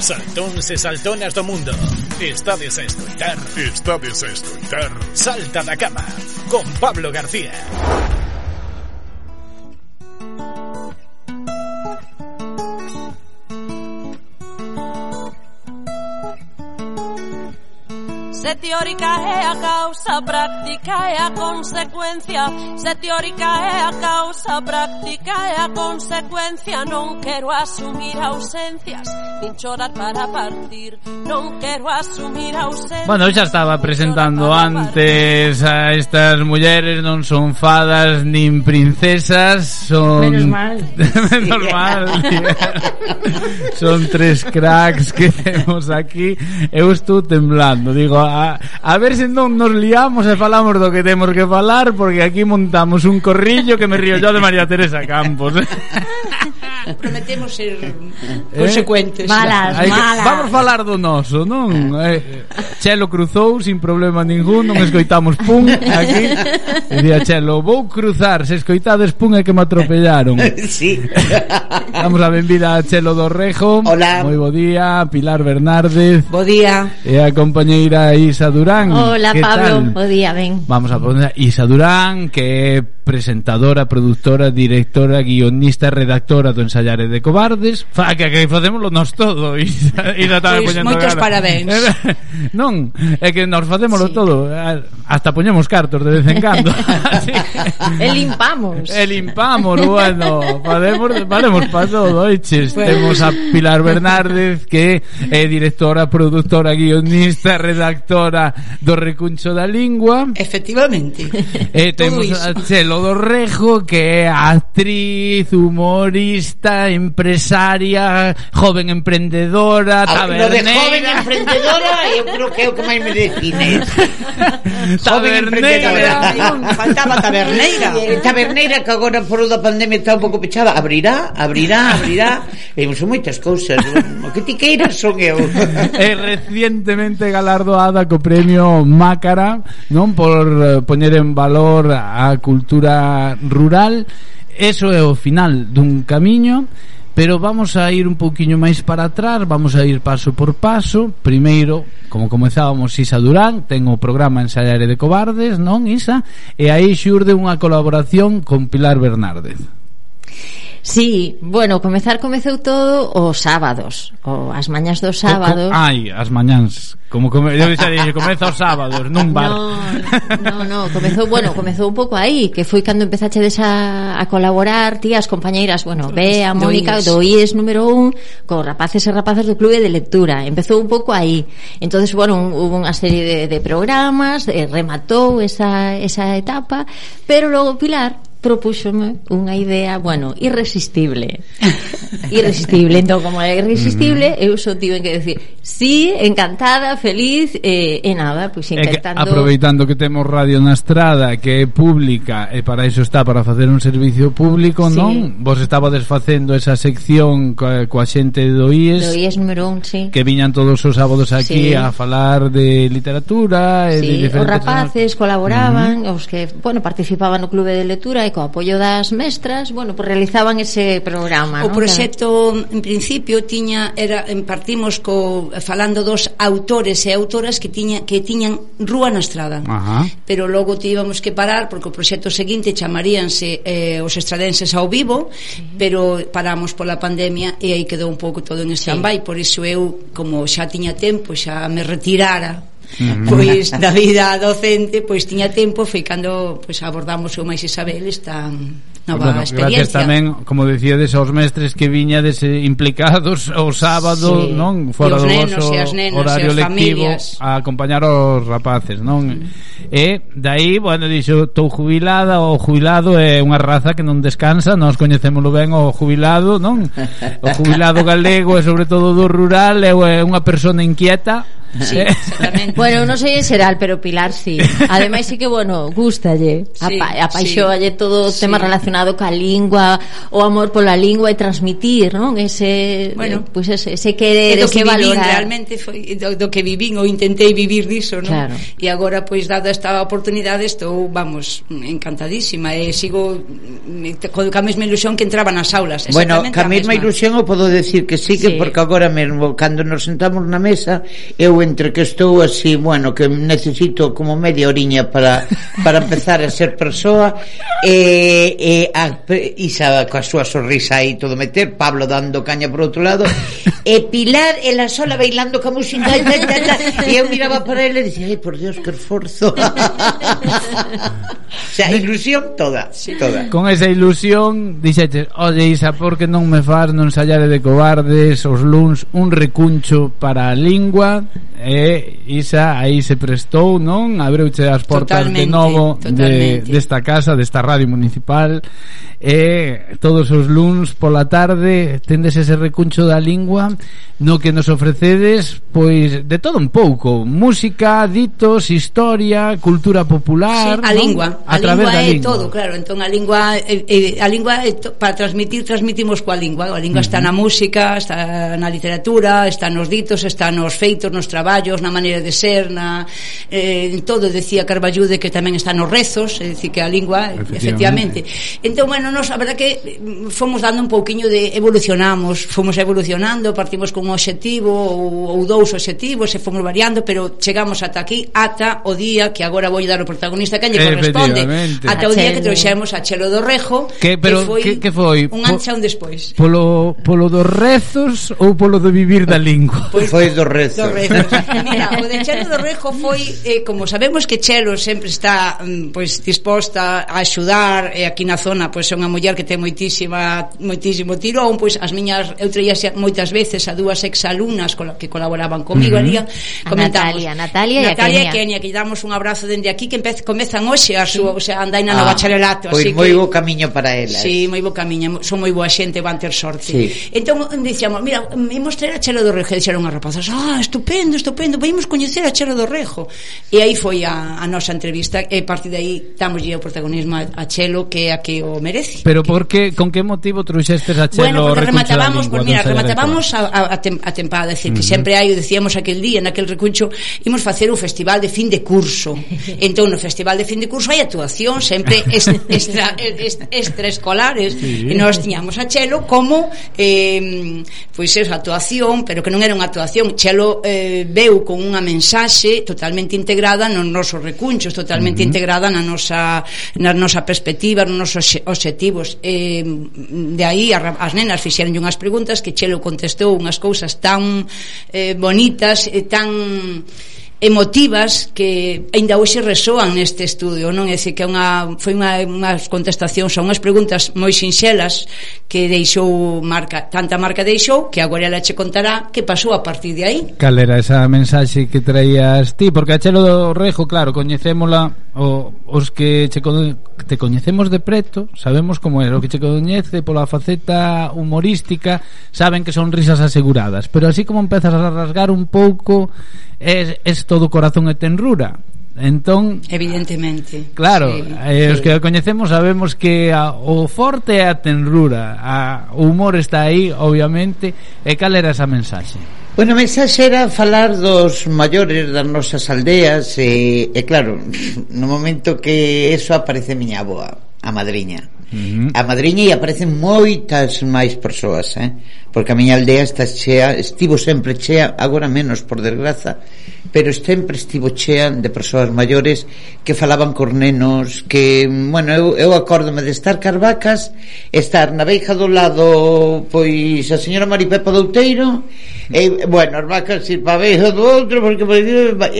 Saltóns e saltonas do mundo. Estades a escoitar Estades a escoitar Salta da cama Con Pablo García. Se teórica é a causa, práctica é a consecuencia. Se teórica é a causa, práctica é a consecuencia. Non quero asumir ausencias, nin chorar para partir. Non quero asumir ausencia. Bueno, xa estaba presentando antes a estas mulleres non son fadas nin princesas son... Menos mal. Menos mal. Son tres cracks que temos aquí. Eu estou temblando digo, a, a ver se non nos liamos e falamos do que temos que falar porque aquí montamos un corrillo que me río yo de María Teresa Campos. Prometemos ser eh, consecuentes. Malas, Hai, malas. Vamos falar do noso, non? Eh, Chelo cruzou sin problema ningún, non escoitamos pum aquí. Día Chelo, vou cruzar, se escoitades pum é que me atropellaron. Sí. Damos a benvida a Chelo Dorrejo. Hola. Moi bo día, Pilar Bernárdez. Bo día. E a compañeira Isa Durán. Hola, Pablo. Tal? Bo día, ben. Vamos a poner Isa Durán, que presentadora, productora, directora, guionista, redactora do Ensallares de Cobardes. Fa que que facémoslo nós todo e da tal pois moitos cara. parabéns. non, é que nos facémoslo sí. todo, eh, hasta poñemos cartos de vez en cando. Así. e limpamos. E limpamos, bueno, valemos, valemos pa todo, oiches. Bueno. Temos a Pilar Bernárdez que é directora, productora, guionista, redactora do Recuncho da Lingua. Efectivamente. E temos a Chelo Dorrejo que é actriz, humorista, empresaria, joven emprendedora, taberneira... Lo de joven emprendedora eu creo que é o que máis me define. taberneira. Faltaba taberneira. Taberneira que agora por da pandemia está un pouco pechada. Abrirá, abrirá, abrirá. E son moitas cousas. O que ti queiras son eu. É recientemente galardoada co premio Mácara, non? Por eh, poñer en valor a cultura cultura rural. Eso é o final dun camiño, pero vamos a ir un pouquiño máis para atrás, vamos a ir paso por paso. Primeiro, como comezábamos, Isa Durán ten o programa Ensayare de Cobardes, non, Isa? E aí xurde unha colaboración con Pilar Bernárdez. Sí, bueno, comezar comezou todo os sábados, o as mañas dos sábados. Co, co, ai, as mañans, como come, eu dixería, comeza os sábados nun bar. No, no, no comezou, bueno, comezou un pouco aí, que foi cando empezache a, a colaborar ti as compañeiras, bueno, Bea, Mónica do IES número 1, co rapaces e rapazas do clube de lectura. Empezou un pouco aí. Entonces, bueno, un, hubo unha serie de, de programas, eh, rematou esa esa etapa, pero logo Pilar propuxome unha idea, bueno, irresistible. irresistible, entón, como é irresistible, mm-hmm. eu só tive que decir, sí, encantada, feliz, eh, e nada, pois intentando... É que, aproveitando que temos radio na estrada, que é pública, e para iso está, para facer un servicio público, sí. non? Vos estabades facendo esa sección coa, coa xente do IES. Do IES número un, sí. Que viñan todos os sábados aquí sí. a falar de literatura, sí, e de diferentes... os rapaces colaboraban, uh -huh. os que, bueno, participaban no clube de lectura e co apoio das mestras, bueno, pues realizaban ese programa, O ¿no? proxecto claro. en principio tiña era partimos co falando dos autores e autoras que tiña que tiñan rúa na estrada. Ajá. Pero logo tivemos que parar porque o proxecto seguinte chamaríanse eh, os estradenses ao vivo, sí. pero paramos pola pandemia e aí quedou un pouco todo en stand-by, sí. por iso eu como xa tiña tempo, xa me retirara pois da vida docente pois tiña tempo foi cando pois abordamos o máis Isabel esta nova bueno, experiencia. Gracias tamén, como dicíades, aos mestres que viñades implicados o sábado, sí. non? Fora do vosso horario lectivo familias. a acompañar os rapaces, non? Mm. E dai, bueno, dixo, estou jubilada, o jubilado é unha raza que non descansa, nós coñecémolo ben o jubilado, non? O jubilado galego e sobre todo do rural é unha persona inquieta Sí, eh. exactamente. bueno, non sei en xeral, pero Pilar sí. Ademais sí que bueno, gustalle, sí, apa apaixoalle sí, todo o sí. tema relacionado ca lingua, o amor pola lingua e transmitir, non? Ese bueno, eh, pues ese, ese querer, do ese que valorar. Vivín, realmente foi do, do que vivín ou intentei vivir diso, non? Claro. E agora pois dada esta oportunidade estou, vamos, encantadísima e sigo me, a mesma ilusión que entraba nas aulas, Bueno, ca mesma ilusión o podo decir que sí, que sí. porque agora mesmo cando nos sentamos na mesa eu entre que estou así, bueno, que necesito como media oriña para, para empezar a ser persoa. E, eh, e a, Isa coa súa sorrisa aí todo meter Pablo dando caña por outro lado e Pilar e la sola bailando ca música. E, e eu miraba para ele e dicía, ai por Dios, que esforzo o sea, ilusión toda, toda. Con esa ilusión dixete, oye Isa, por que non me faz non ensayare de cobardes os luns un recuncho para a lingua e Isa aí se prestou, non? Abreuche as portas totalmente, de novo totalmente. de, desta casa, desta radio municipal e todos os luns pola tarde tendes ese recuncho da lingua no que nos ofrecedes pois de todo un pouco, música, ditos, historia, cultura popular, sí, a non? lingua, a, a través lingua da lingua. é todo, claro, entón a lingua eh, eh, a lingua é to, para transmitir transmitimos coa lingua, a lingua uh -huh. está na música, está na literatura, está nos ditos, está nos feitos, nos traballos traballos, na maneira de ser, na eh, en todo decía Carballude que tamén está nos rezos, é dicir que a lingua efectivamente. efectivamente. Entón, bueno, nos a verdad que mm, fomos dando un pouquiño de evolucionamos, fomos evolucionando, partimos con un obxectivo ou, ou dous obxectivos, e fomos variando, pero chegamos ata aquí, ata o día que agora vou dar o protagonista que lle corresponde, ata o día que trouxemos a Chelo do Rejo, que, pero, que foi, que, que foi un ancha un despois. Polo, polo dos rezos ou polo de vivir da lingua? Pois, foi dos rezos. Dos rezos. Mira, o de Chelo do Rejo foi eh, como sabemos que Chelo sempre está mm, pois disposta a axudar e eh, aquí na zona pois é unha muller que ten moitísima moitísimo tirón, pois as miñas eu traía moitas veces a dúas exalumnas con que colaboraban comigo uh -huh. ali, comentamos. Natalia, Natalia, Natalia e Kenia. Kenia, que damos un abrazo dende aquí que empez, comezan hoxe a súa, o sea, andaina ah, no bacharelato, pois así moi que... bo camiño para elas. Sí, moi bo camiño, son moi boa xente, van ter sorte. Sí. Entón, dicíamos, mira, imos traer a Chelo do Rejo, dixeron as rapazas, ah, estupendo, estupendo estupendo, veimos coñecer a Chelo do Rejo. E aí foi a, a nosa entrevista e a partir de aí damos o protagonismo a, a Chelo que é a que o merece. Pero por que, con que motivo trouxestes a Chelo? Bueno, porque rematábamos, lingua, pues mira, rematábamos a, a, a, tem, a tempada, decir, uh -huh. que sempre hai, decíamos aquel día, naquel recuncho, imos facer un festival de fin de curso. entón, no festival de fin de curso hai actuación sempre extra, extra, extraescolares. Sí. E nós tiñamos a Chelo como eh, pois pues, esa actuación, pero que non era unha actuación. Chelo eh, veu con unha mensaxe totalmente integrada nos nosos recunchos, totalmente uh -huh. integrada na nosa, na nosa perspectiva, nos nosos objetivos. Eh, de aí as nenas fixeron unhas preguntas que Chelo contestou unhas cousas tan eh, bonitas e tan emotivas que aínda hoxe resoan neste estudio, non? É dicir, que é unha, foi unha, unhas contestacións a unhas preguntas moi sinxelas que deixou marca, tanta marca deixou que agora ela che contará que pasou a partir de aí. Cal era esa mensaxe que traías ti? Porque a Chelo do Rejo, claro, coñecémola o, os que che, te coñecemos de preto, sabemos como é o que che coñece pola faceta humorística, saben que son risas aseguradas, pero así como empezas a rasgar un pouco es, es todo corazón e tenrura entón evidentemente. claro, sí, eh, sí. os que o coñecemos sabemos que a, o forte é a tenrura a, o humor está aí obviamente. E cal era esa mensaxe? Bueno, a mensaxe era falar dos maiores das nosas aldeas e, e claro, no momento que eso aparece miña aboa, a madriña. Uh -huh. A Madriña e aparecen moitas máis persoas, eh? Porque a miña aldea está chea, estivo sempre chea, agora menos por desgraza, pero sempre estivo chea de persoas maiores que falaban cos nenos, que, bueno, eu, eu acórdome de estar carvacas, estar na beixa do lado, pois, a señora Maripepa Douteiro, E, bueno, as vacas silpabéis do outro porque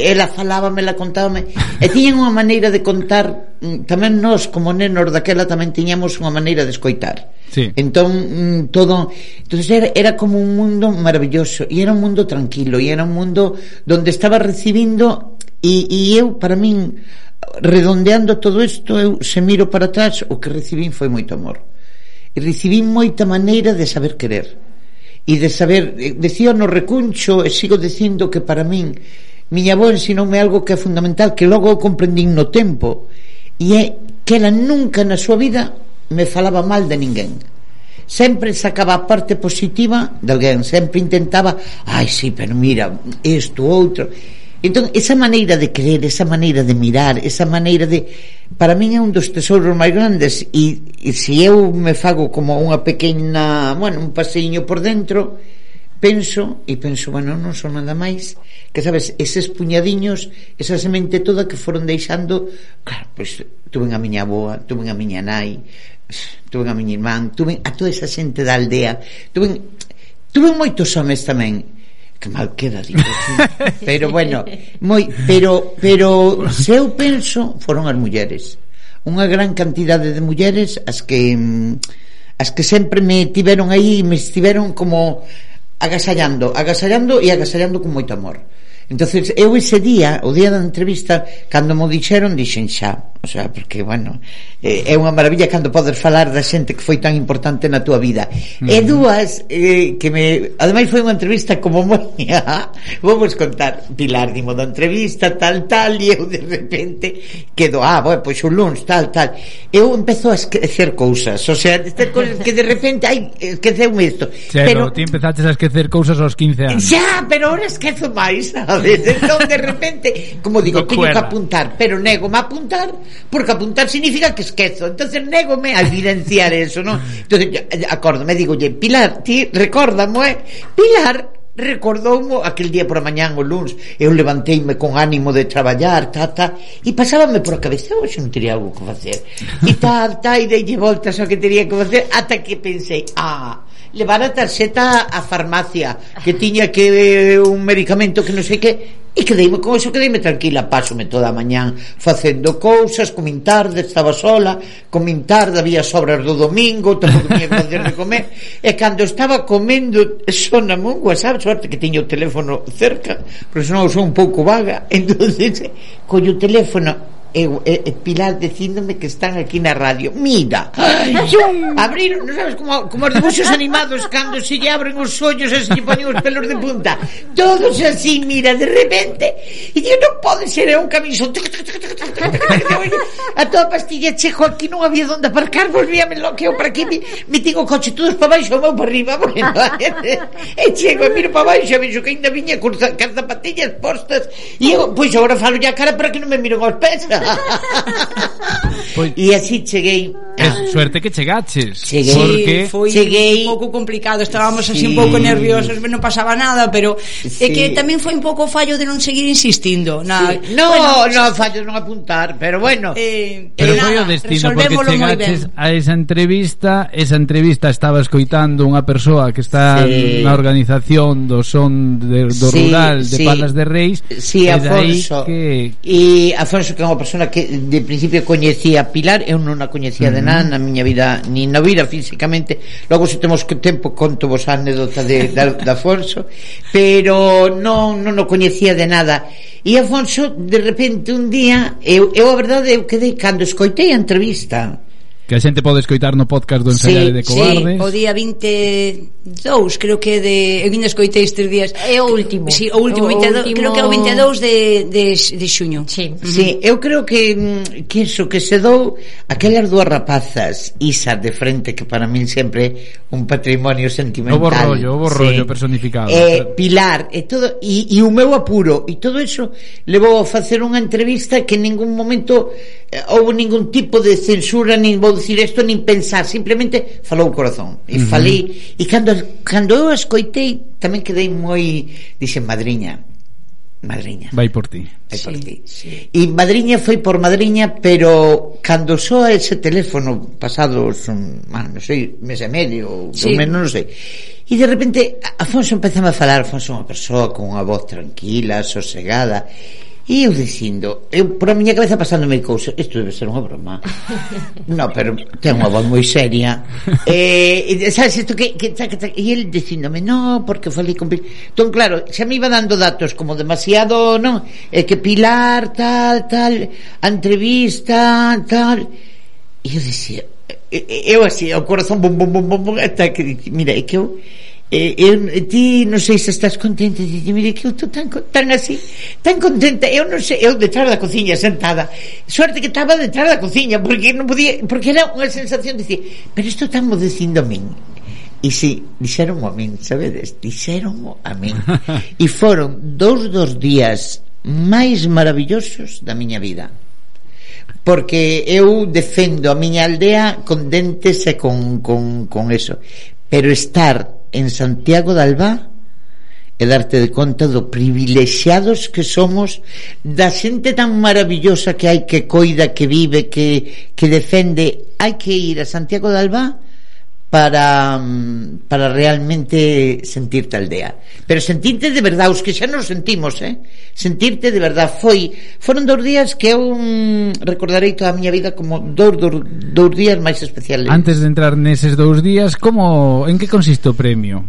ela falábame, ela contábame. E eh, tiñan unha maneira de contar mm, tamén nós como nenos daquela tamén tiñamos unha maneira de escoitar. Sí. Entón todo, entonces era, era como un mundo maravilloso e era un mundo tranquilo e era un mundo donde estaba recibindo e, e eu para min redondeando todo isto eu se miro para atrás o que recibín foi moito amor e recibín moita maneira de saber querer e de saber, eh, decía no recuncho e sigo dicindo que para min miña avó ensinoume algo que é fundamental que logo comprendín no tempo e é que ela nunca na súa vida me falaba mal de ninguén. Sempre sacaba a parte positiva de alguén, sempre intentaba ai si, sí, pero mira, isto, outro entón, esa maneira de creer esa maneira de mirar, esa maneira de para min é un dos tesouros máis grandes e, e se eu me fago como unha pequena, bueno, un paseiño por dentro, penso e penso, bueno, non son nada máis que sabes, eses puñadiños esa semente toda que foron deixando claro, pois tuven a miña aboa tuven a miña nai tuven a miña irmán, tuven a toda esa xente da aldea tuven, tuven moitos homes tamén que mal queda digo, pero bueno moi pero pero se eu penso foron as mulleres. Unha gran cantidade de mulleres as que mm, as que sempre me tiveron aí me estiveron como agasallando agasallando e agasallando con moito amor entonces eu ese día, o día da entrevista, cando mo dixeron, dixen xa, o sea, porque, bueno, eh, é unha maravilla cando podes falar da xente que foi tan importante na túa vida. Mm. E dúas, eh, que me... Ademais foi unha entrevista como moi... Vamos contar, Pilar, dimo da entrevista, tal, tal, e eu de repente quedo, ah, bueno, pois un luns lunes, tal, tal. Eu empezo a esquecer cousas, o sea, estas cousas que de repente, ai, esqueceume isto. Chelo, pero ti empezaste a esquecer cousas aos 15 anos. Xa, pero ahora esquezo máis, a sabes? Entón, de repente, como digo, teño que apuntar, pero nego a apuntar, porque apuntar significa que esquezo. Entonces, negome a evidenciar eso, ¿no? Entonces, eh, acórdome, digo, oye, Pilar, ti, recórdamo, eh? Pilar, recordoumo aquel día por a mañán o luns eu levanteime con ánimo de traballar ta, ta, e pasábame por a cabeza hoxe non teria algo que facer e ta, ta, e dei voltas ao que teria que facer ata que pensei ah, levar a tarxeta á farmacia que tiña que eh, un medicamento que non sei que e quedeime con eso, quedeime tranquila. Pásome toda a mañán facendo cousas comín tarde, estaba sola comín tarde, había sobras do domingo tampouco tiña de comer e cando estaba comendo sona un whatsapp, sorte que tiña o teléfono cerca pero senón son un pouco vaga entonces collo o teléfono e, e, eh, e eh, Pilar dicíndome que están aquí na radio. Mira, Ay, abrir, non sabes como, como os dibuxos animados cando se lle abren os ollos e se lle ponen os pelos de punta. Todos así, mira, de repente, e digo, non pode ser, é un camiso. A toda pastilla chejo aquí non había donde aparcar, volvíame loqueo para aquí, me, me tigo coche todos para baixo, meu para arriba, bueno, e chego, e miro para baixo, e vexo que ainda viña con, con zapatillas postas, e eu, pois agora falo ya cara para que non me miren os pés pois, e así cheguei Es suerte que chegaches Cheguei porque... Foi cheguei... un pouco complicado Estábamos sí. así un pouco nerviosos Non pasaba nada, pero sí. É que tamén foi un pouco fallo de non seguir insistindo na... sí. No, bueno, no, fallo non apuntar Pero bueno eh, Pero foi o destino porque chegaches a esa entrevista Esa entrevista estaba escoitando unha persoa que está sí. na organización do son de, do sí, rural de sí. Palas de Reis Sí, Afonso E Afonso que é unha persona que de principio coñecía a Pilar Eu non a coñecía uh -huh. de nada na miña vida Ni na vida físicamente. Logo se temos que tempo conto vos a anécdota de, da, de Afonso. Pero non, non o coñecía de nada. E Afonso de repente un día Eu, eu a verdade eu quedei cando escoitei a entrevista que a xente pode escoitar no podcast do Ensaiare sí, de Cobardes. Sí, o día 22, creo que de... Eu vinde escoitei estes días. É o último. Sí, o último, o 22, último... creo que é o 22 de, de, de xuño. Sí. Uh -huh. sí, eu creo que, mm, que iso que se dou aquelas dúas rapazas, Isa de frente, que para min sempre un patrimonio sentimental. O borrollo, o borrollo sí. personificado. Eh, Pilar, e todo, e, e o meu apuro, e todo iso levou a facer unha entrevista que en ningún momento Eh, houve ningún tipo de censura nin vou dicir isto nin pensar simplemente falou o corazón e uh -huh. falei e cando, cando eu escoitei tamén quedei moi dixen madriña madriña vai por ti vai sí, por ti sí. e madriña foi por madriña pero cando soa ese teléfono pasados un, man, non sei, mes e medio sí. menos non sei e de repente Afonso empezame a falar Afonso é unha persoa con unha voz tranquila sosegada E eu dicindo, eu por a miña cabeza pasándome cousa, isto debe ser unha broma. no, pero ten unha voz moi seria. eh, e, sabes isto que, que, que, que e el dicindome, "No, porque falei con Entón claro, xa me iba dando datos como demasiado, non? Eh, que Pilar tal, tal, a entrevista tal. E eu dicía, eu así, o corazón bum bum bum bum, bum ata que mira, é que eu Eh, eu, eh, ti non sei se estás contenta Dite, mire que eu estou tan, tan así Tan contenta, eu non sei Eu detrás da cociña sentada. Suerte que estaba detrás da cociña Porque non podía, porque era unha sensación de decir Pero isto estamos mo dicindo a min. E si, dixeron a min, sabedes Dixeron a min. E foron dous dos días máis maravillosos da miña vida. Porque eu defendo a miña aldea con dentes e con, con, con eso. Pero estar en Santiago de Albá e darte de conta do privilexiados que somos da xente tan maravillosa que hai que coida, que vive, que, que defende hai que ir a Santiago de Albá para, mm, para realmente sentirte aldea. Pero sentirte de verdad, os que xa nos sentimos, eh? Sentirte de verdad foi foron dous días que eu mm, recordarei toda a miña vida como dous, dous, dous días máis especiales. Antes de entrar neses dous días, como en que consiste o premio?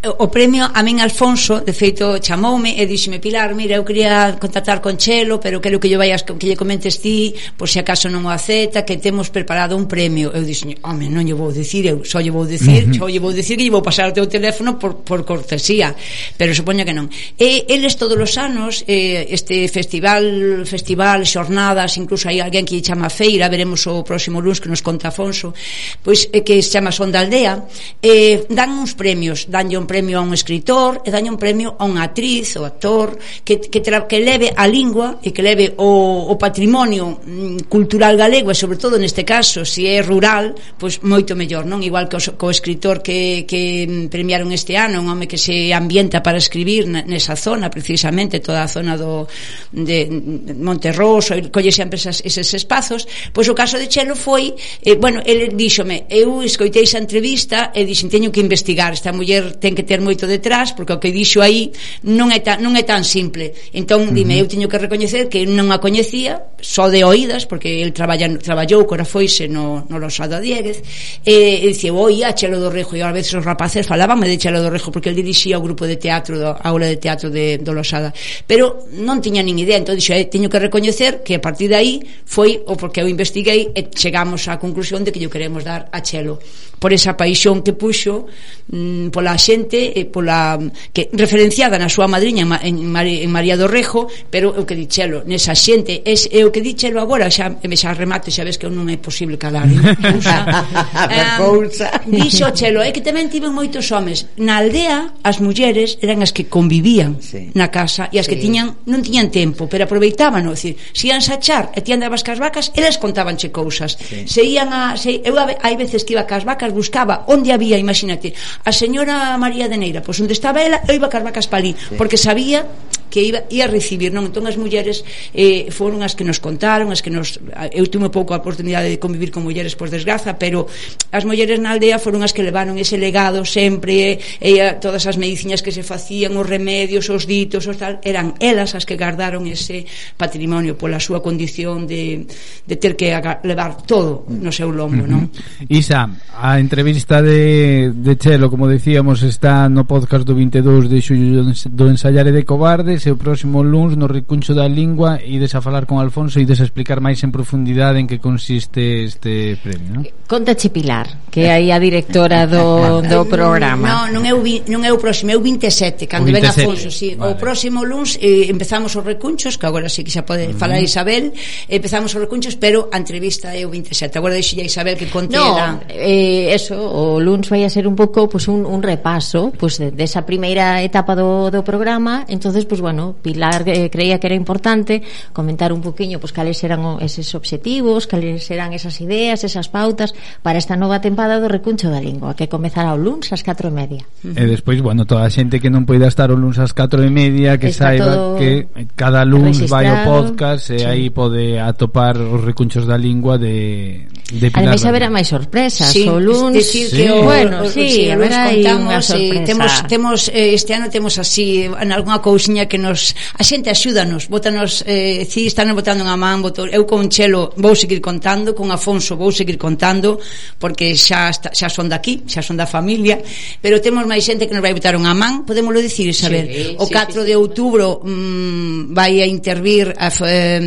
o premio a min Alfonso, de feito, chamoume e díxeme Pilar, mira, eu quería contactar con Chelo, pero quero que yo vayas que lle comentes ti, por se acaso non o acepta, que temos preparado un premio. Eu dixen, home, non lle vou dicir, eu só lle vou dicir, uh -huh. só lle vou dicir que lle vou pasar o teu teléfono por, por cortesía, pero supoño que non. E eles todos os anos, eh, este festival, festival, xornadas, incluso hai alguén que lle chama Feira, veremos o próximo lunes que nos conta Afonso, pois eh, que se chama Sonda Aldea, eh, dan uns premios, dan un premio a un escritor e daña un premio a unha actriz ou actor que, que, tra, que leve a lingua e que leve o, o patrimonio mm, cultural galego e sobre todo neste caso se é rural pois moito mellor non? Igual que o, co escritor que, que premiaron este ano un home que se ambienta para escribir nesa zona precisamente toda a zona do de Monterroso e colle sempre esas, eses espazos pois o caso de Chelo foi eh, bueno, ele díxome eu escoitei esa entrevista e dixen teño que investigar esta muller ten que que ter moito detrás, porque o que dixo aí non é tan, non é tan simple. Entón, dime, uh -huh. eu teño que recoñecer que non a coñecía, só de oídas, porque el traballa, traballou, cora foise no, no Losada Dieguez, e, e dixe, oi, a Chelo do Rejo, e a veces os rapaces falabanme de Chelo do Rejo, porque el dirixía o grupo de teatro, do, a aula de teatro de, do Losada. Pero non tiña nin idea, entón dixo, eh, teño que recoñecer que a partir de aí foi o porque eu investiguei e chegamos á conclusión de que yo queremos dar a Chelo por esa paixón que puxo mmm, pola xente xente eh, pola mm, que referenciada na súa madriña en, en, en María do Rejo, pero o que dichelo nesa xente es, é o que dichelo agora, xa me xa remato, xa ves que non é posible calar. eh, um, dixo chelo, é que tamén tiven moitos homes. Na aldea as mulleres eran as que convivían sí. na casa e as sí. que tiñan non tiñan tempo, pero aproveitaban, o decir, se ian sachar e tiñan das cas vacas, elas contabanche cousas. Sí. Se ian a se, eu hai veces que iba cas vacas buscaba onde había, imagínate, a señora María De Neira, pois onde estaba ela, eu iba a Carvacas palí, sí. porque sabía que iba, ia recibir, non? Entón as mulleres eh, foron as que nos contaron, as que nos... Eu tuve pouco a oportunidade de convivir con mulleres por desgraza, pero as mulleres na aldea foron as que levaron ese legado sempre, eh, e, e todas as medicinas que se facían, os remedios, os ditos, os tal, eran elas as que gardaron ese patrimonio pola súa condición de, de ter que levar todo no seu lombo, non? Isa, a entrevista de, de Chelo, como decíamos, está no podcast do 22 de xullo do ensayare de cobardes e o próximo luns no recuncho da lingua e des a falar con Alfonso e des a explicar máis en profundidade en que consiste este premio, non? Contache Pilar, que é aí a directora do, do programa. Non, non é o, vi, non é o próximo, é o 27, cando o 27. ven Alfonso, sí. Vale. O próximo luns eh, empezamos os recunchos, que agora sí que xa pode uh -huh. falar Isabel, empezamos os recunchos, pero a entrevista é o 27. Agora deixe a Isabel que conte no, la... eh, eso, o luns vai a ser un pouco pues, un, un repaso pues, desa de primeira etapa do, do programa, entonces pues, bueno, bueno, Pilar eh, creía que era importante comentar un poquinho pois, pues, cales eran eses obxectivos, cales eran esas ideas, esas pautas para esta nova tempada do recuncho da lingua que comezará o luns ás 4 e media. E despois, bueno, toda a xente que non poida estar o luns ás 4 e media que Está saiba que cada luns vai ao podcast e sí. aí pode atopar os recunchos da lingua de, de Pilar. Ademais haberá máis sorpresas sí, o luns. Decir sí. que o, bueno, o, sí, sí, haberá contamos, eh, temos, temos eh, este ano temos así en algunha cousiña que nos a xente axúdanos, bótanos eh, si están botando unha man, botou, eu con Chelo vou seguir contando, con Afonso vou seguir contando, porque xa está, xa son daqui, xa son da familia, pero temos máis xente que nos vai botar unha man, podémoslo dicir, saber. Sí, o 4 sí, de outubro mm, vai a intervir a eh,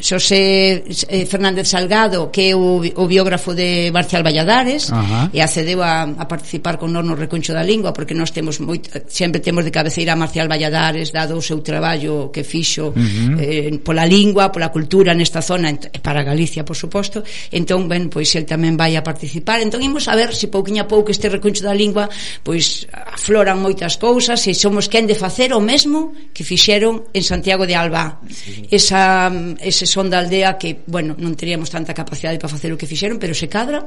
Xosé eh, Fernández Salgado, que é o, o biógrafo de Marcial Valladares, Ajá. e accedeu a, a participar con nós no Reconcho da Lingua, porque nós temos moito, sempre temos de cabeceira a Marcial Valladares, dado o seu traballo que fixo uh -huh. eh, pola lingua, pola cultura nesta zona para Galicia, por suposto. Entón, ben, pois el tamén vai a participar. Entón imos a ver se pouquinho a pouco este recuncho da lingua pois afloran moitas cousas e somos quen de facer o mesmo que fixeron en Santiago de Alba. Esa, ese son da aldea que, bueno, non teríamos tanta capacidade para facer o que fixeron, pero se cadra.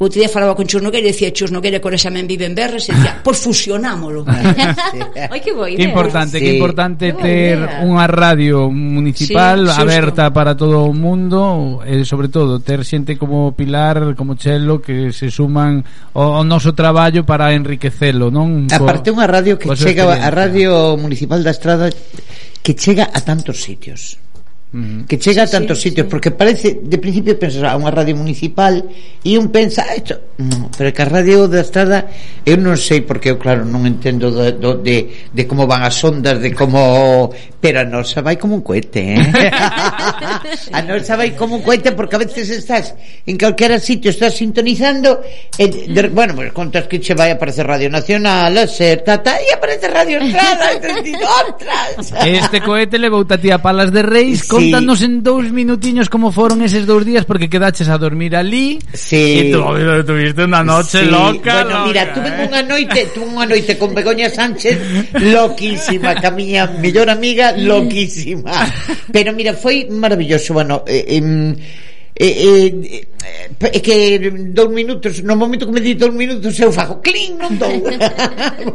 O outro día falaba con Chus Nogueira e dicía Chus Nogueira, que xa men vive en Berres e dicía, pois fusionámolo ah, Ai, que boi, que importante, sí, que importante importante ter unha radio municipal sí, aberta para todo o mundo e sobre todo ter xente como Pilar, como Chelo que se suman ao, ao noso traballo para enriquecelo, non? Aparte unha radio que chega a Radio Municipal da Estrada que chega a tantos sitios. Que chega a tantos sitios porque parece, de principio pensas a unha radio municipal e un pensa ah, esto, no, pero que a radio da estrada eu non sei porque eu claro non entendo do, do, de, de como van as ondas de como pero a nosa vai como un cohete eh? a nosa vai como un cohete porque a veces estás en calquera sitio estás sintonizando e de, bueno, pues contas que che vai a aparecer Radio Nacional a ser, ta, ta, e aparece Radio Estrada e te dices, ostras Este cohete levou a ti a Palas de Reis Sí. Contanos en dous minutiños como foron eses dous días Porque quedaches a dormir ali Sí. E tu, tuviste unha noche Sí, loca Bueno, loca, mira, tuve unha noite, tuve unha noite con Begoña Sánchez loquísima, que a miña mellor amiga loquísima. Pero mira, foi maravilloso, bueno, eh, em, eh, eh, eh, é que dous minutos no momento que me di dous minutos eu fago clín, non dou.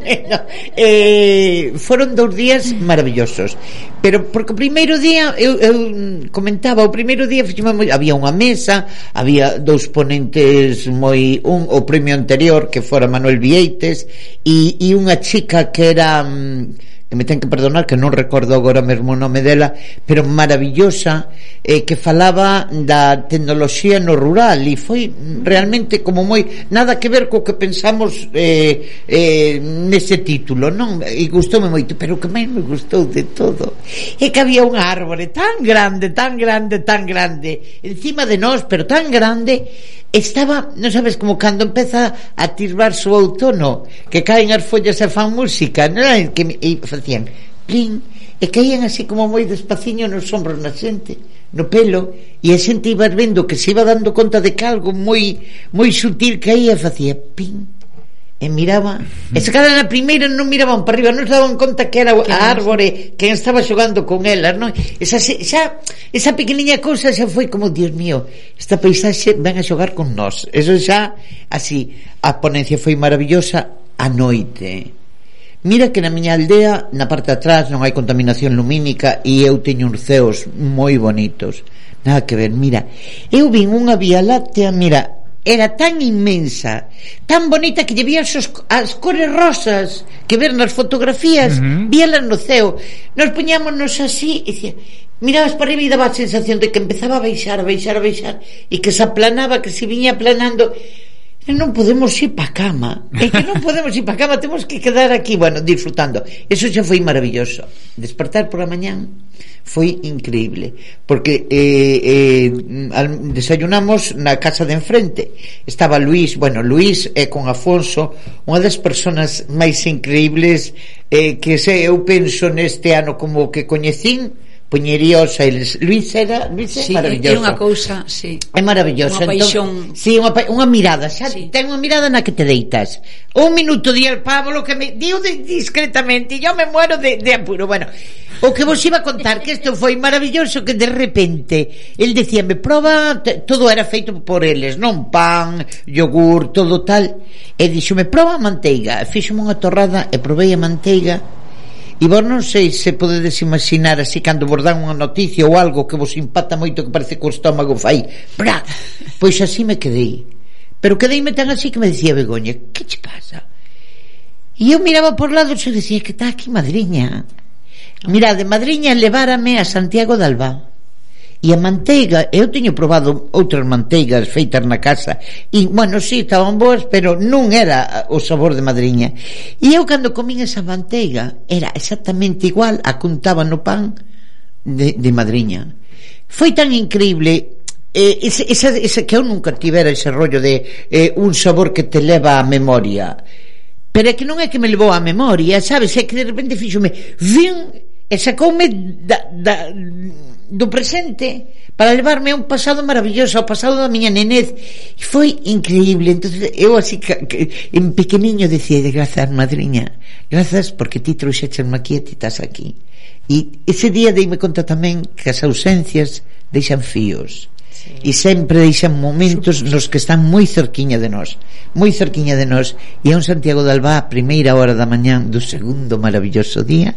Bueno, eh, foron dous días maravillosos. Pero porque o primeiro día eu, eu comentaba, o primeiro día moi, había unha mesa, había dous ponentes moi un o premio anterior que fora Manuel Vieites e, e unha chica que era mm, e me ten que perdonar que non recordo agora mesmo o nome dela, pero maravillosa, eh, que falaba da tecnoloxía no rural e foi realmente como moi nada que ver co que pensamos eh, eh, nese título, non? E gustoume moito, pero o que máis me gustou de todo é que había unha árbore tan grande, tan grande, tan grande, encima de nós, pero tan grande estaba, non sabes, como cando empeza a tirbar o outono, que caen as follas e fan música, non é? que e facían plin, e caían así como moi despaciño nos ombros na xente, no pelo, e a xente iba vendo que se iba dando conta de que algo moi moi sutil caía e facía pin, e miraba e se cada na primeira non miraban para arriba non se daban conta que era a árbore que estaba xogando con ela non? Esa, xa, esa pequeniña cousa xa foi como Dios mío esta paisaxe ven a xogar con nós eso xa así a ponencia foi maravillosa a noite Mira que na miña aldea, na parte atrás, non hai contaminación lumínica e eu teño uns ceos moi bonitos. Nada que ver, mira. Eu vin unha vía láctea, mira, era tan inmensa, tan bonita que lle vías os, as cores rosas que ver nas fotografías, uh -huh. víalas no ceo. Nos poñámonos así e dicía, mirabas para arriba e daba a sensación de que empezaba a baixar, a baixar, a baixar e que se aplanaba, que se viña aplanando E non podemos ir pa cama. É que non podemos ir pa cama Temos que quedar aquí, bueno, disfrutando. Eso xa foi maravilloso. Despertar por a mañán foi increíble porque eh, eh, desayunamos na casa de enfrente. Estaba Luís, bueno, Luís é eh, con Afonso unha das persoas máis increíbles eh, que se eu penso neste ano como que coñecín puñería os Luis era, Luis é sí, maravilloso. É unha cousa, sí. É maravilloso. Unha entón, paixón. Entón, sí, unha, unha mirada, xa sí. ten unha mirada na que te deitas. Un minuto di el Pablo que me diu discretamente, yo me muero de, de apuro. Bueno, o que vos iba a contar que isto foi maravilloso que de repente el decíame, proba, todo era feito por eles, non pan, yogur, todo tal. E dixome, proba a manteiga. Fíxome unha torrada e provei a manteiga E vos non sei se podedes imaginar así cando vos dan unha noticia ou algo que vos impacta moito que parece que o estómago fai. Bra! Pois así me quedei. Pero quedeime tan así que me decía Begoña, que che pasa? E eu miraba por lados e decía que está aquí madriña. Ah. Mira, de madriña levárame a Santiago de Albán E a manteiga, eu teño probado outras manteigas feitas na casa e, bueno, sí, estaban boas, pero non era o sabor de madriña. E eu cando comín esa manteiga era exactamente igual a contaba no pan de, de madriña. Foi tan increíble eh, ese, esa, que eu nunca tivera ese rollo de eh, un sabor que te leva á memoria. Pero é que non é que me levou á memoria, sabes? É que de repente fixome, vin e sacoume da, da do presente para levarme a un pasado maravilloso, ao pasado da miña nenez. E foi increíble. Entonces eu así que, que en pequeniño decía de grazas, madriña. Grazas porque ti trouxeches aquí e ti estás aquí. E ese día deime conta tamén que as ausencias deixan fíos. Sí. E sempre deixan momentos nos que están moi cerquiña de nós Moi cerquiña de nós E a un Santiago de Alba a primeira hora da mañán do segundo maravilloso día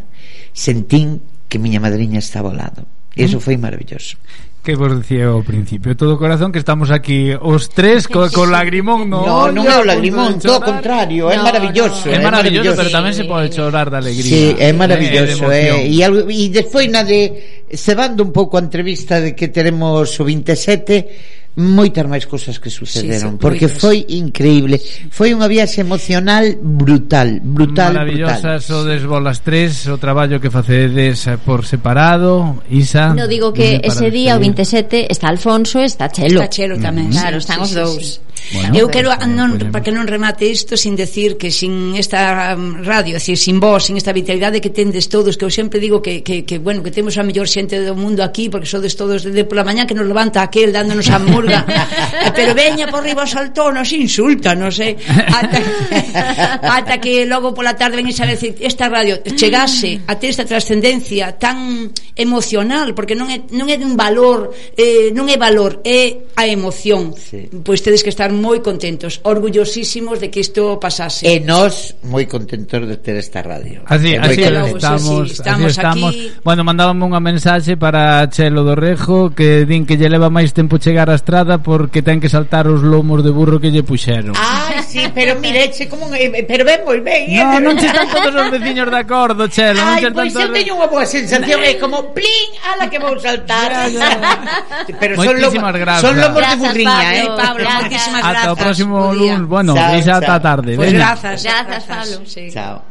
Sentín que miña madriña estaba ao lado E iso foi maravilloso. Que vos dicía ao principio? Todo o corazón que estamos aquí os tres co, co lagrimón no, no non é o lagrimón, todo o contrario no, é maravilloso, no. é maravilloso, pero tamén se pode chorar de alegría. Sí, é eh, maravilloso eh, e, algo, e despois na de cebando un pouco a entrevista de que teremos o 27 moitas máis cousas que sucederon sí, sí, porque moitas. foi increíble foi unha viaxe emocional brutal brutal maravillosas brutal. sodes desbolas tres o traballo que facedes eh, por separado Isa no digo que ese día o 27 está Alfonso está Chelo está Chelo tamén mm -hmm. claro están sí, os dous sí, sí. Bueno, eu quero eh, non, eh, para que non remate isto sin decir que sin esta um, radio, decir, sin vos, sin esta vitalidade que tendes todos, que eu sempre digo que, que, que bueno, que temos a mellor xente do mundo aquí porque sodes todos desde pola mañá que nos levanta aquel dándonos amor insulta pero veña por riba saltónos insultanos eh? ata, ata que logo pola tarde venís a decir esta radio chegase a ter esta trascendencia tan emocional porque non é, non é dun valor eh, non é valor, é a emoción. Sí. pois tedes que estar moi contentos orgullosísimos de que isto pasase. E nós moi contentos de ter esta radio. Así, así, estamos, sí, sí, estamos, así estamos aquí. Bueno, mandábame unha mensaxe para Chelo do Rejo que din que lle leva máis tempo chegar a Estrada porque ten que saltar os lomos de burro que lle puxeron. Ai, sí, pero mire, che como eh, pero ben moi ben, eh, No, pero- non che están todos os veciños de acordo, Chelo, non Ai, che pois eu todos... teño unha boa sensación É como, plin, ala que vou saltar Pero son, Moitísimas lomo, gracias. son lomos de burriña, Pablo. eh Pablo, Gracias. moitísimas Ata grazas. o próximo lunes. Bueno, Chao, Isa ata tarde. Pois veña. grazas, Grazas, Pablo. Sí. Chao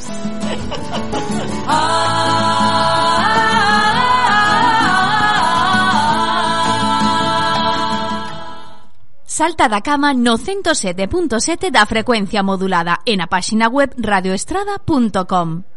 Salta da cama no 107.7 da frecuencia modulada e na páxina web radioestrada.com.